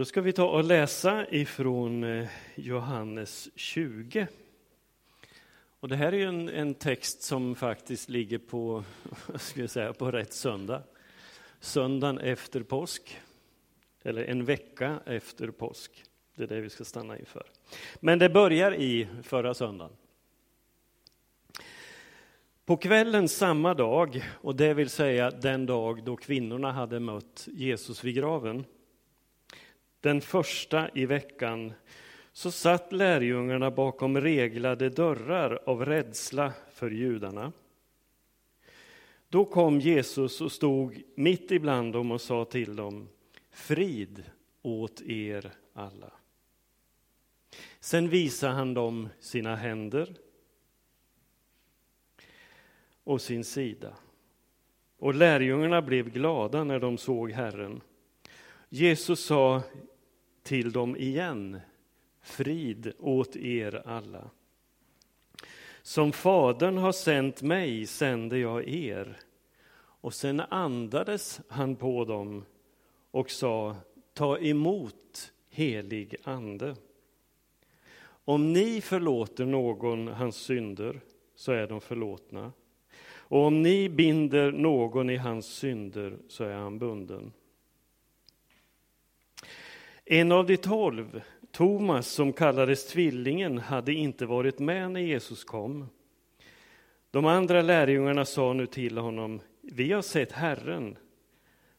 Då ska vi ta och läsa ifrån eh, Johannes 20. Och det här är en, en text som faktiskt ligger på, ska jag säga, på rätt söndag. Söndagen efter påsk, eller en vecka efter påsk. Det är det vi ska stanna inför. Men det börjar i förra söndagen. På kvällen samma dag, och det vill säga den dag då kvinnorna hade mött Jesus vid graven, den första i veckan, så satt lärjungarna bakom reglade dörrar av rädsla för judarna. Då kom Jesus och stod mitt ibland dem och sa till dem, frid åt er alla. Sen visade han dem sina händer och sin sida. Och lärjungarna blev glada när de såg Herren. Jesus sa till dem igen, frid åt er alla. Som Fadern har sänt mig sänder jag er. Och sen andades han på dem och sa, ta emot helig ande. Om ni förlåter någon hans synder så är de förlåtna. Och om ni binder någon i hans synder så är han bunden. En av de tolv, Thomas, som kallades Tvillingen, hade inte varit med när Jesus kom. De andra lärjungarna sa nu till honom, vi har sett Herren.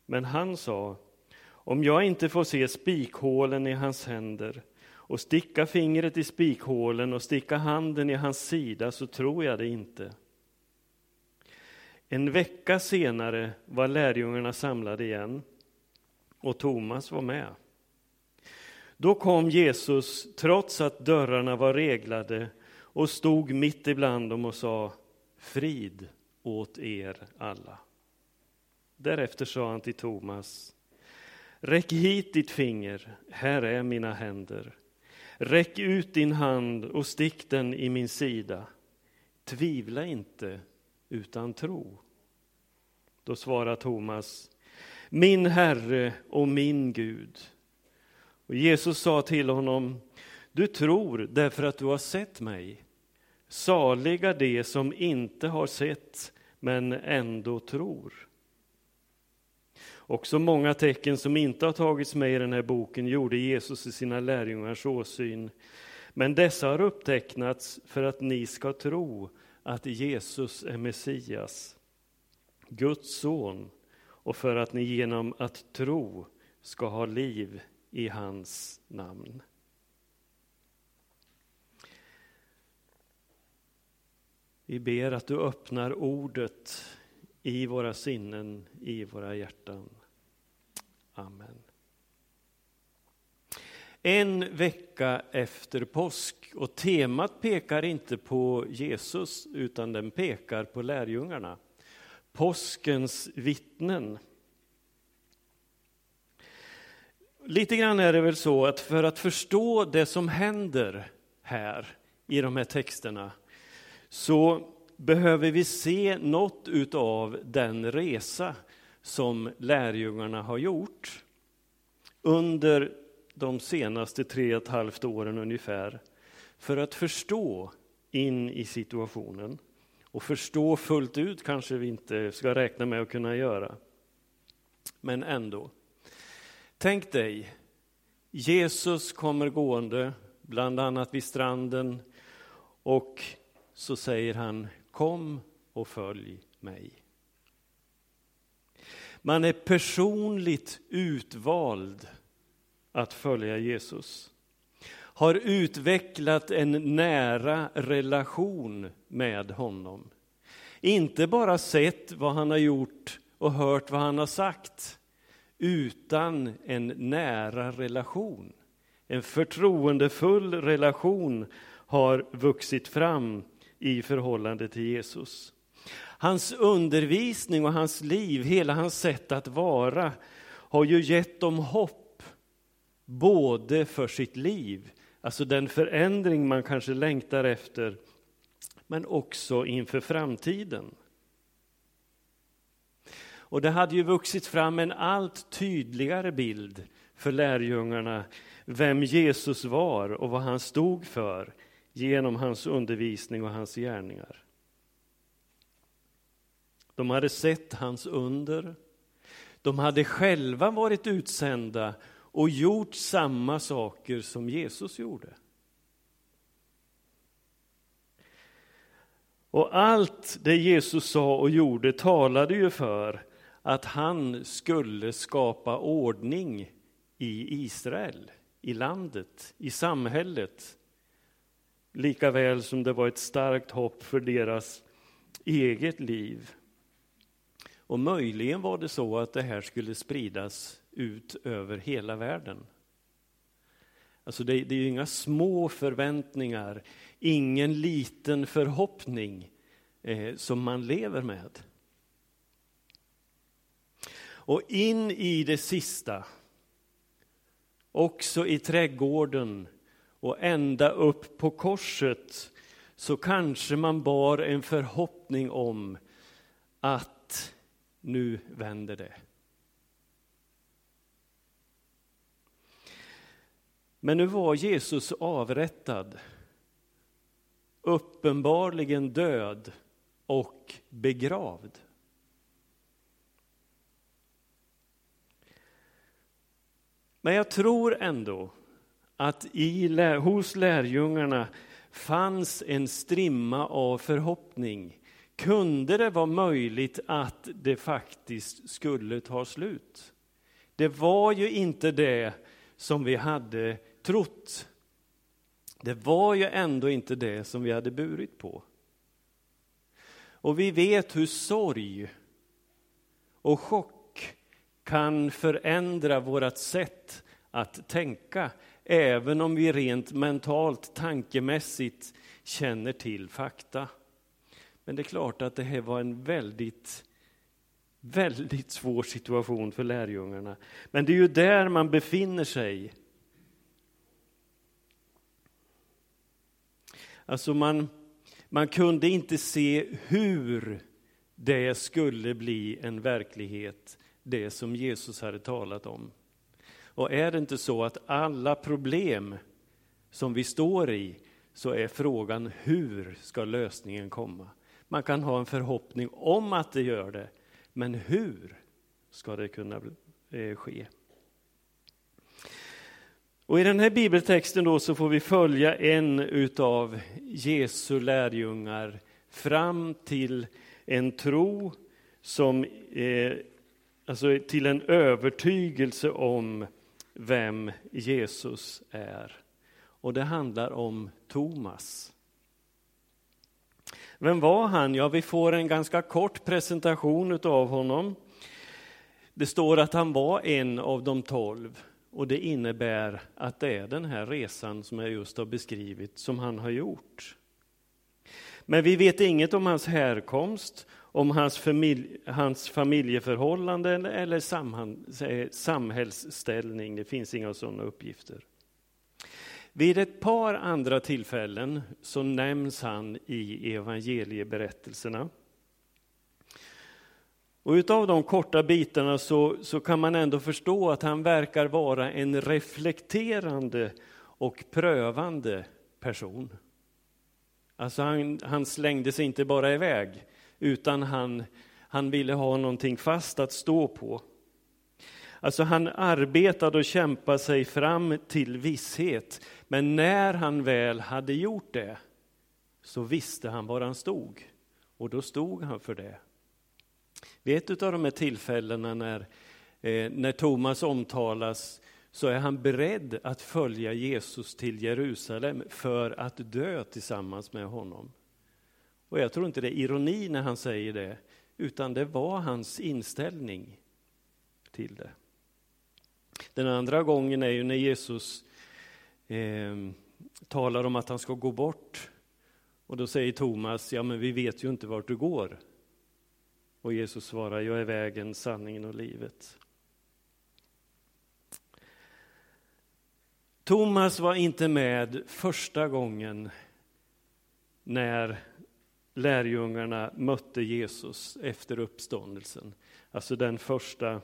Men han sa, om jag inte får se spikhålen i hans händer och sticka fingret i spikhålen och sticka handen i hans sida så tror jag det inte. En vecka senare var lärjungarna samlade igen och Thomas var med. Då kom Jesus, trots att dörrarna var reglade, och stod mitt ibland dem och sa Frid åt er alla. Därefter sa han till Thomas Räck hit ditt finger, här är mina händer. Räck ut din hand och stick den i min sida. Tvivla inte, utan tro. Då svarar Thomas, min Herre och min Gud. Och Jesus sa till honom, du tror därför att du har sett mig. Saliga de som inte har sett, men ändå tror. Också många tecken som inte har tagits med i den här boken gjorde Jesus i sina lärjungars åsyn. Men dessa har upptecknats för att ni ska tro att Jesus är Messias, Guds son, och för att ni genom att tro ska ha liv i hans namn. Vi ber att du öppnar ordet i våra sinnen, i våra hjärtan. Amen. En vecka efter påsk, och temat pekar inte på Jesus utan den pekar på lärjungarna. Påskens vittnen. Lite grann är det väl så att för att förstå det som händer här i de här texterna så behöver vi se något utav den resa som lärjungarna har gjort under de senaste tre och ett halvt åren ungefär för att förstå in i situationen. Och förstå fullt ut kanske vi inte ska räkna med att kunna göra. Men ändå. Tänk dig, Jesus kommer gående, bland annat vid stranden, och så säger han Kom och följ mig. Man är personligt utvald att följa Jesus. Har utvecklat en nära relation med honom. Inte bara sett vad han har gjort och hört vad han har sagt utan en nära relation. En förtroendefull relation har vuxit fram i förhållande till Jesus. Hans undervisning och hans liv, hela hans sätt att vara, har ju gett dem hopp, både för sitt liv, alltså den förändring man kanske längtar efter, men också inför framtiden. Och det hade ju vuxit fram en allt tydligare bild för lärjungarna vem Jesus var och vad han stod för genom hans undervisning och hans gärningar. De hade sett hans under. De hade själva varit utsända och gjort samma saker som Jesus gjorde. Och allt det Jesus sa och gjorde talade ju för att han skulle skapa ordning i Israel, i landet, i samhället. Lika väl som det var ett starkt hopp för deras eget liv. Och möjligen var det så att det här skulle spridas ut över hela världen. Alltså det, det är ju inga små förväntningar, ingen liten förhoppning eh, som man lever med. Och in i det sista, också i trädgården och ända upp på korset, så kanske man bar en förhoppning om att nu vänder det. Men nu var Jesus avrättad, uppenbarligen död och begravd. Men jag tror ändå att i, hos lärjungarna fanns en strimma av förhoppning. Kunde det vara möjligt att det faktiskt skulle ta slut? Det var ju inte det som vi hade trott. Det var ju ändå inte det som vi hade burit på. Och vi vet hur sorg och chock kan förändra vårt sätt att tänka, även om vi rent mentalt, tankemässigt känner till fakta. Men det är klart att det här var en väldigt, väldigt svår situation för lärjungarna. Men det är ju där man befinner sig. Alltså man man kunde inte se hur det skulle bli en verklighet, det som Jesus hade talat om. Och är det inte så att alla problem som vi står i, så är frågan hur ska lösningen komma? Man kan ha en förhoppning om att det gör det, men hur ska det kunna eh, ske? Och I den här bibeltexten då så får vi följa en utav Jesu lärjungar fram till en tro som, eh, alltså till en övertygelse om vem Jesus är. Och det handlar om Thomas. Vem var han? Ja, vi får en ganska kort presentation av honom. Det står att han var en av de tolv. Och det innebär att det är den här resan som jag just har beskrivit som han har gjort. Men vi vet inget om hans härkomst, om hans, familj, hans familjeförhållanden eller eh, samhällsställning. Det finns inga sådana uppgifter. Vid ett par andra tillfällen så nämns han i evangelieberättelserna. Och utav de korta bitarna så, så kan man ändå förstå att han verkar vara en reflekterande och prövande person. Alltså han, han slängde sig inte bara iväg, utan han, han ville ha någonting fast att stå på. Alltså han arbetade och kämpade sig fram till visshet, men när han väl hade gjort det så visste han var han stod, och då stod han för det. Vid ett av de här tillfällena när, eh, när Thomas omtalas så är han beredd att följa Jesus till Jerusalem för att dö tillsammans med honom. Och jag tror inte det är ironi när han säger det, utan det var hans inställning till det. Den andra gången är ju när Jesus eh, talar om att han ska gå bort. Och då säger Thomas, ja men vi vet ju inte vart du går. Och Jesus svarar, jag är vägen, sanningen och livet. Thomas var inte med första gången när lärjungarna mötte Jesus efter uppståndelsen. Alltså den första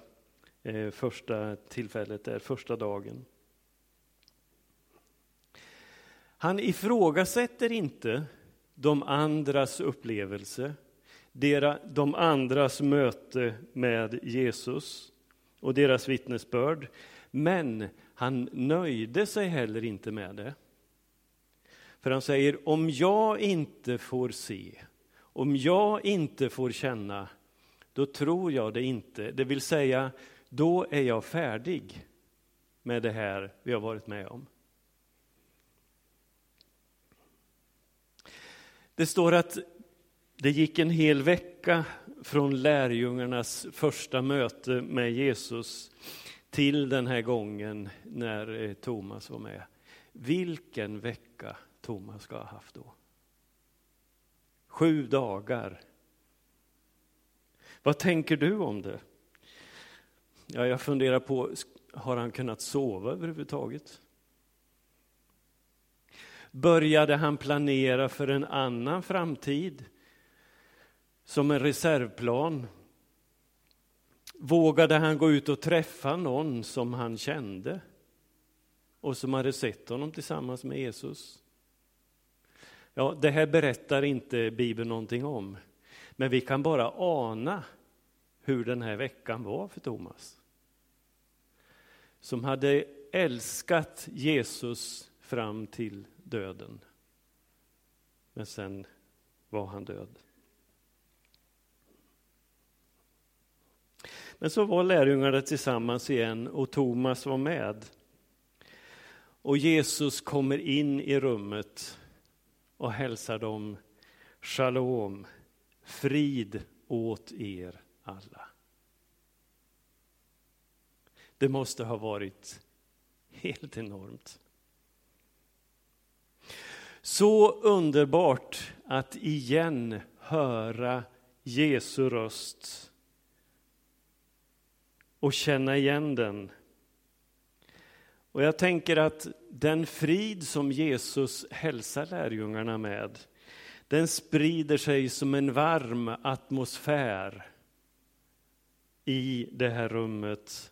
eh, första tillfället, där, första dagen. Han ifrågasätter inte de andras upplevelse, de andras möte med Jesus och deras vittnesbörd. Men han nöjde sig heller inte med det. För han säger, om jag inte får se, om jag inte får känna, då tror jag det inte. Det vill säga, då är jag färdig med det här vi har varit med om. Det står att det gick en hel vecka från lärjungarnas första möte med Jesus till den här gången när eh, Thomas var med. Vilken vecka Thomas ska ha haft då. Sju dagar. Vad tänker du om det? Ja, jag funderar på, har han kunnat sova överhuvudtaget? Började han planera för en annan framtid? Som en reservplan? Vågade han gå ut och träffa någon som han kände och som hade sett honom tillsammans med Jesus? Ja, det här berättar inte Bibeln någonting om, men vi kan bara ana hur den här veckan var för Thomas. Som hade älskat Jesus fram till döden. Men sen var han död. Men så var lärjungarna tillsammans igen och Thomas var med. Och Jesus kommer in i rummet och hälsar dem Shalom, frid åt er alla. Det måste ha varit helt enormt. Så underbart att igen höra Jesu röst och känna igen den. Och jag tänker att den frid som Jesus hälsar lärjungarna med, den sprider sig som en varm atmosfär i det här rummet.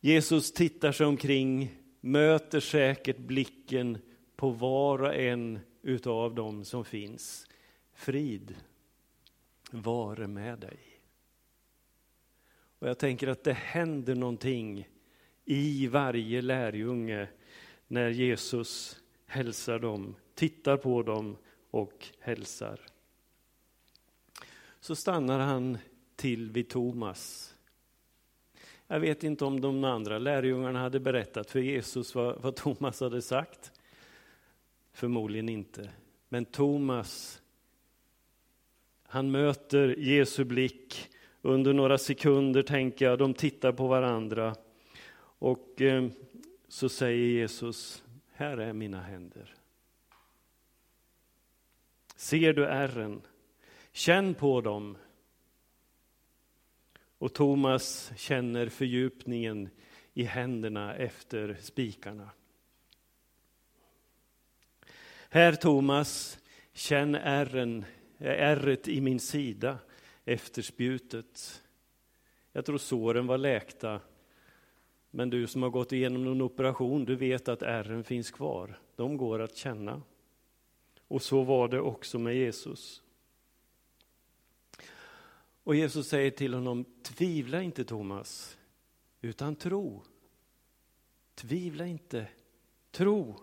Jesus tittar sig omkring, möter säkert blicken på var och en utav dem som finns. Frid vare med dig. Och jag tänker att det händer någonting i varje lärjunge när Jesus hälsar dem, tittar på dem och hälsar. Så stannar han till vid Thomas. Jag vet inte om de andra lärjungarna hade berättat för Jesus vad, vad Thomas hade sagt. Förmodligen inte. Men Thomas, han möter Jesu blick. Under några sekunder tänker jag, de tittar på varandra. Och eh, så säger Jesus, här är mina händer. Ser du ärren? Känn på dem. Och Thomas känner fördjupningen i händerna efter spikarna. Här Thomas, känn ärren, ärret eh, i min sida efter spjutet. Jag tror såren var läkta, men du som har gått igenom en operation, du vet att ärren finns kvar. De går att känna. Och så var det också med Jesus. Och Jesus säger till honom, tvivla inte Thomas, utan tro. Tvivla inte, tro.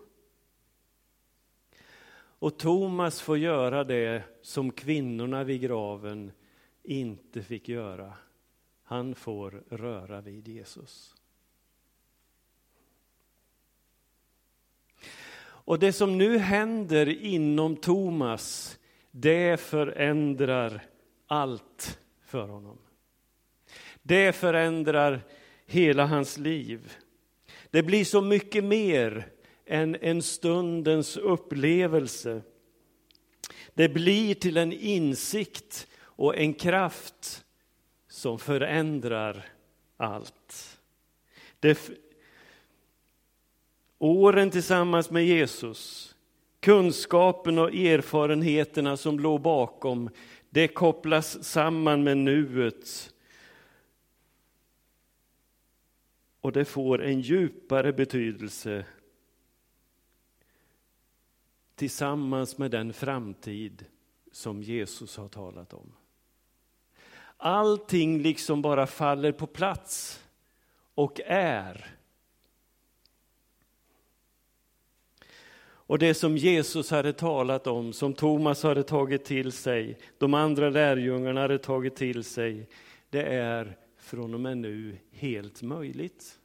Och Thomas får göra det som kvinnorna vid graven inte fick göra. Han får röra vid Jesus. Och det som nu händer inom Thomas, det förändrar allt för honom. Det förändrar hela hans liv. Det blir så mycket mer än en stundens upplevelse. Det blir till en insikt och en kraft som förändrar allt. Det, åren tillsammans med Jesus, kunskapen och erfarenheterna som låg bakom, det kopplas samman med nuet. och det får en djupare betydelse tillsammans med den framtid som Jesus har talat om. Allting liksom bara faller på plats och är. Och det som Jesus hade talat om, som Thomas hade tagit till sig, de andra lärjungarna hade tagit till sig, det är från och med nu helt möjligt.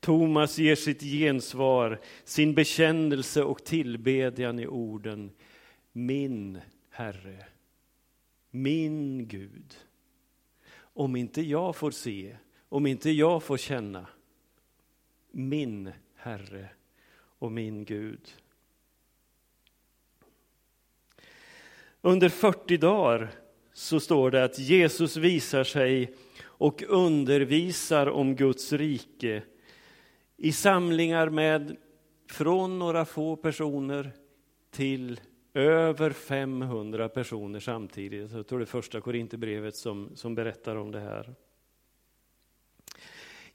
Thomas ger sitt gensvar, sin bekännelse och tillbedjan i orden Min Herre, min Gud. Om inte jag får se, om inte jag får känna, min Herre och min Gud. Under 40 dagar så står det att Jesus visar sig och undervisar om Guds rike i samlingar med från några få personer till över 500 personer samtidigt. Jag tror det är första Korinthierbrevet som, som berättar om det här.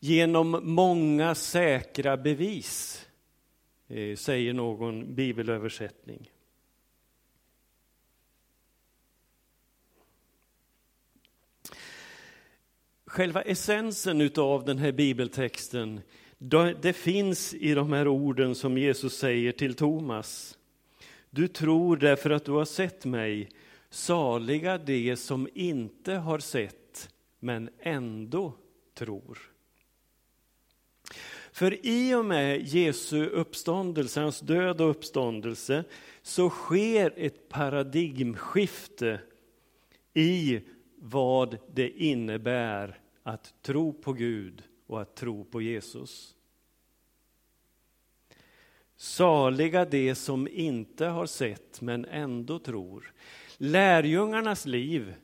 Genom många säkra bevis, eh, säger någon bibelöversättning. Själva essensen av den här bibeltexten det finns i de här orden som Jesus säger till Thomas. Du tror därför att du har sett mig, saliga de som inte har sett men ändå tror. För i och med Jesu uppståndelse, hans död och uppståndelse, så sker ett paradigmskifte i vad det innebär att tro på Gud och att tro på Jesus. Saliga de som inte har sett men ändå tror. Lärjungarnas liv,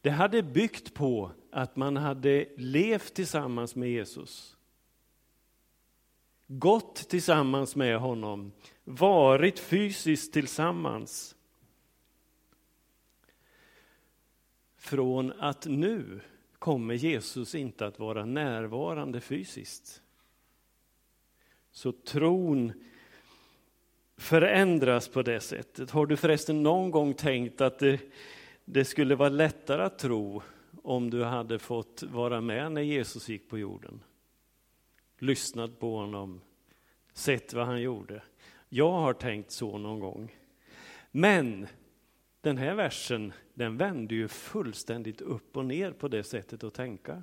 det hade byggt på att man hade levt tillsammans med Jesus. Gått tillsammans med honom, varit fysiskt tillsammans. Från att nu kommer Jesus inte att vara närvarande fysiskt. Så tron förändras på det sättet. Har du förresten någon gång tänkt att det, det skulle vara lättare att tro om du hade fått vara med när Jesus gick på jorden? Lyssnat på honom, sett vad han gjorde. Jag har tänkt så någon gång. Men den här versen, den vänder ju fullständigt upp och ner på det sättet att tänka.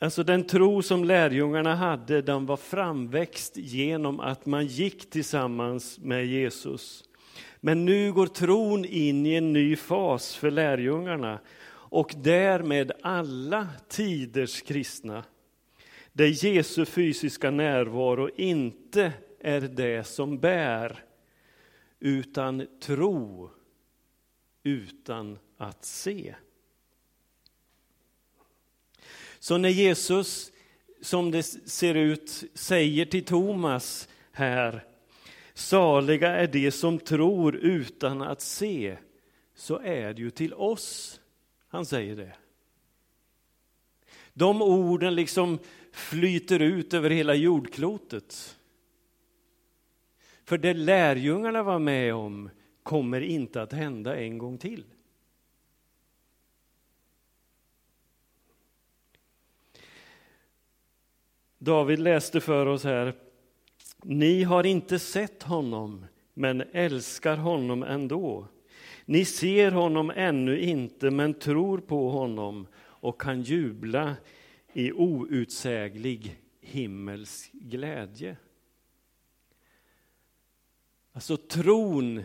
Alltså den tro som lärjungarna hade, den var framväxt genom att man gick tillsammans med Jesus. Men nu går tron in i en ny fas för lärjungarna och därmed alla tiders kristna där Jesu fysiska närvaro inte är det som bär, utan tro utan att se. Så när Jesus, som det ser ut, säger till Thomas här, saliga är de som tror utan att se, så är det ju till oss han säger det. De orden liksom flyter ut över hela jordklotet. För det lärjungarna var med om kommer inte att hända en gång till. David läste för oss här. Ni har inte sett honom, men älskar honom ändå. Ni ser honom ännu inte, men tror på honom och kan jubla i outsäglig himmelsk glädje. Alltså tron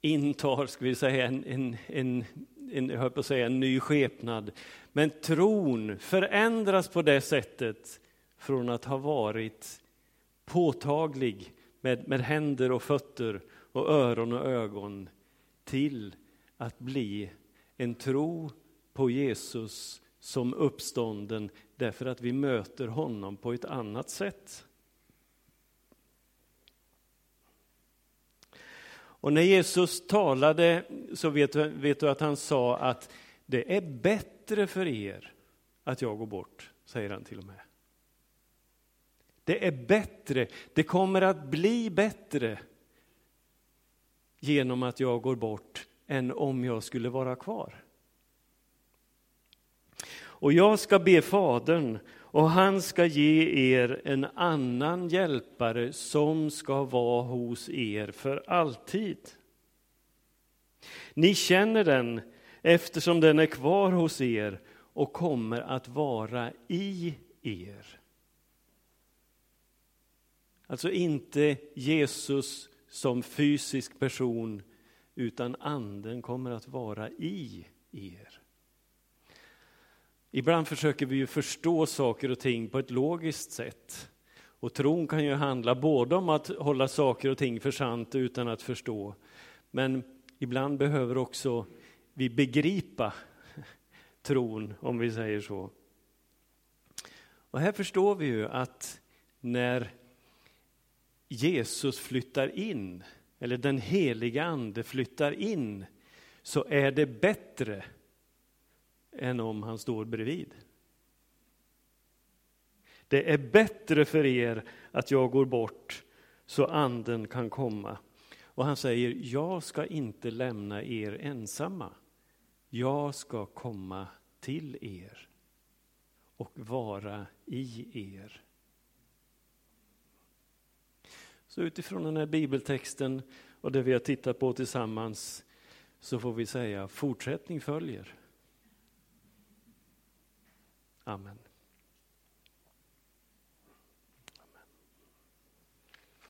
intar, ska vi säga, en, en, en, en, jag höll på att säga en ny skepnad. Men tron förändras på det sättet från att ha varit påtaglig med, med händer och fötter och öron och ögon till att bli en tro på Jesus som uppstånden därför att vi möter honom på ett annat sätt. Och när Jesus talade så vet, vet du att han sa att det är bättre för er att jag går bort, säger han till och med. Det är bättre, det kommer att bli bättre genom att jag går bort än om jag skulle vara kvar. Och jag ska be Fadern och han ska ge er en annan hjälpare som ska vara hos er för alltid. Ni känner den eftersom den är kvar hos er och kommer att vara i er. Alltså inte Jesus som fysisk person, utan anden kommer att vara i er. Ibland försöker vi ju förstå saker och ting på ett logiskt sätt. Och tron kan ju handla både om att hålla saker och ting för sant utan att förstå. Men ibland behöver också vi begripa tron, om vi säger så. Och här förstår vi ju att när Jesus flyttar in, eller den heliga ande flyttar in, så är det bättre än om han står bredvid. Det är bättre för er att jag går bort så anden kan komma. Och han säger, jag ska inte lämna er ensamma. Jag ska komma till er och vara i er. Så utifrån den här bibeltexten och det vi har tittat på tillsammans så får vi säga fortsättning följer. Amen.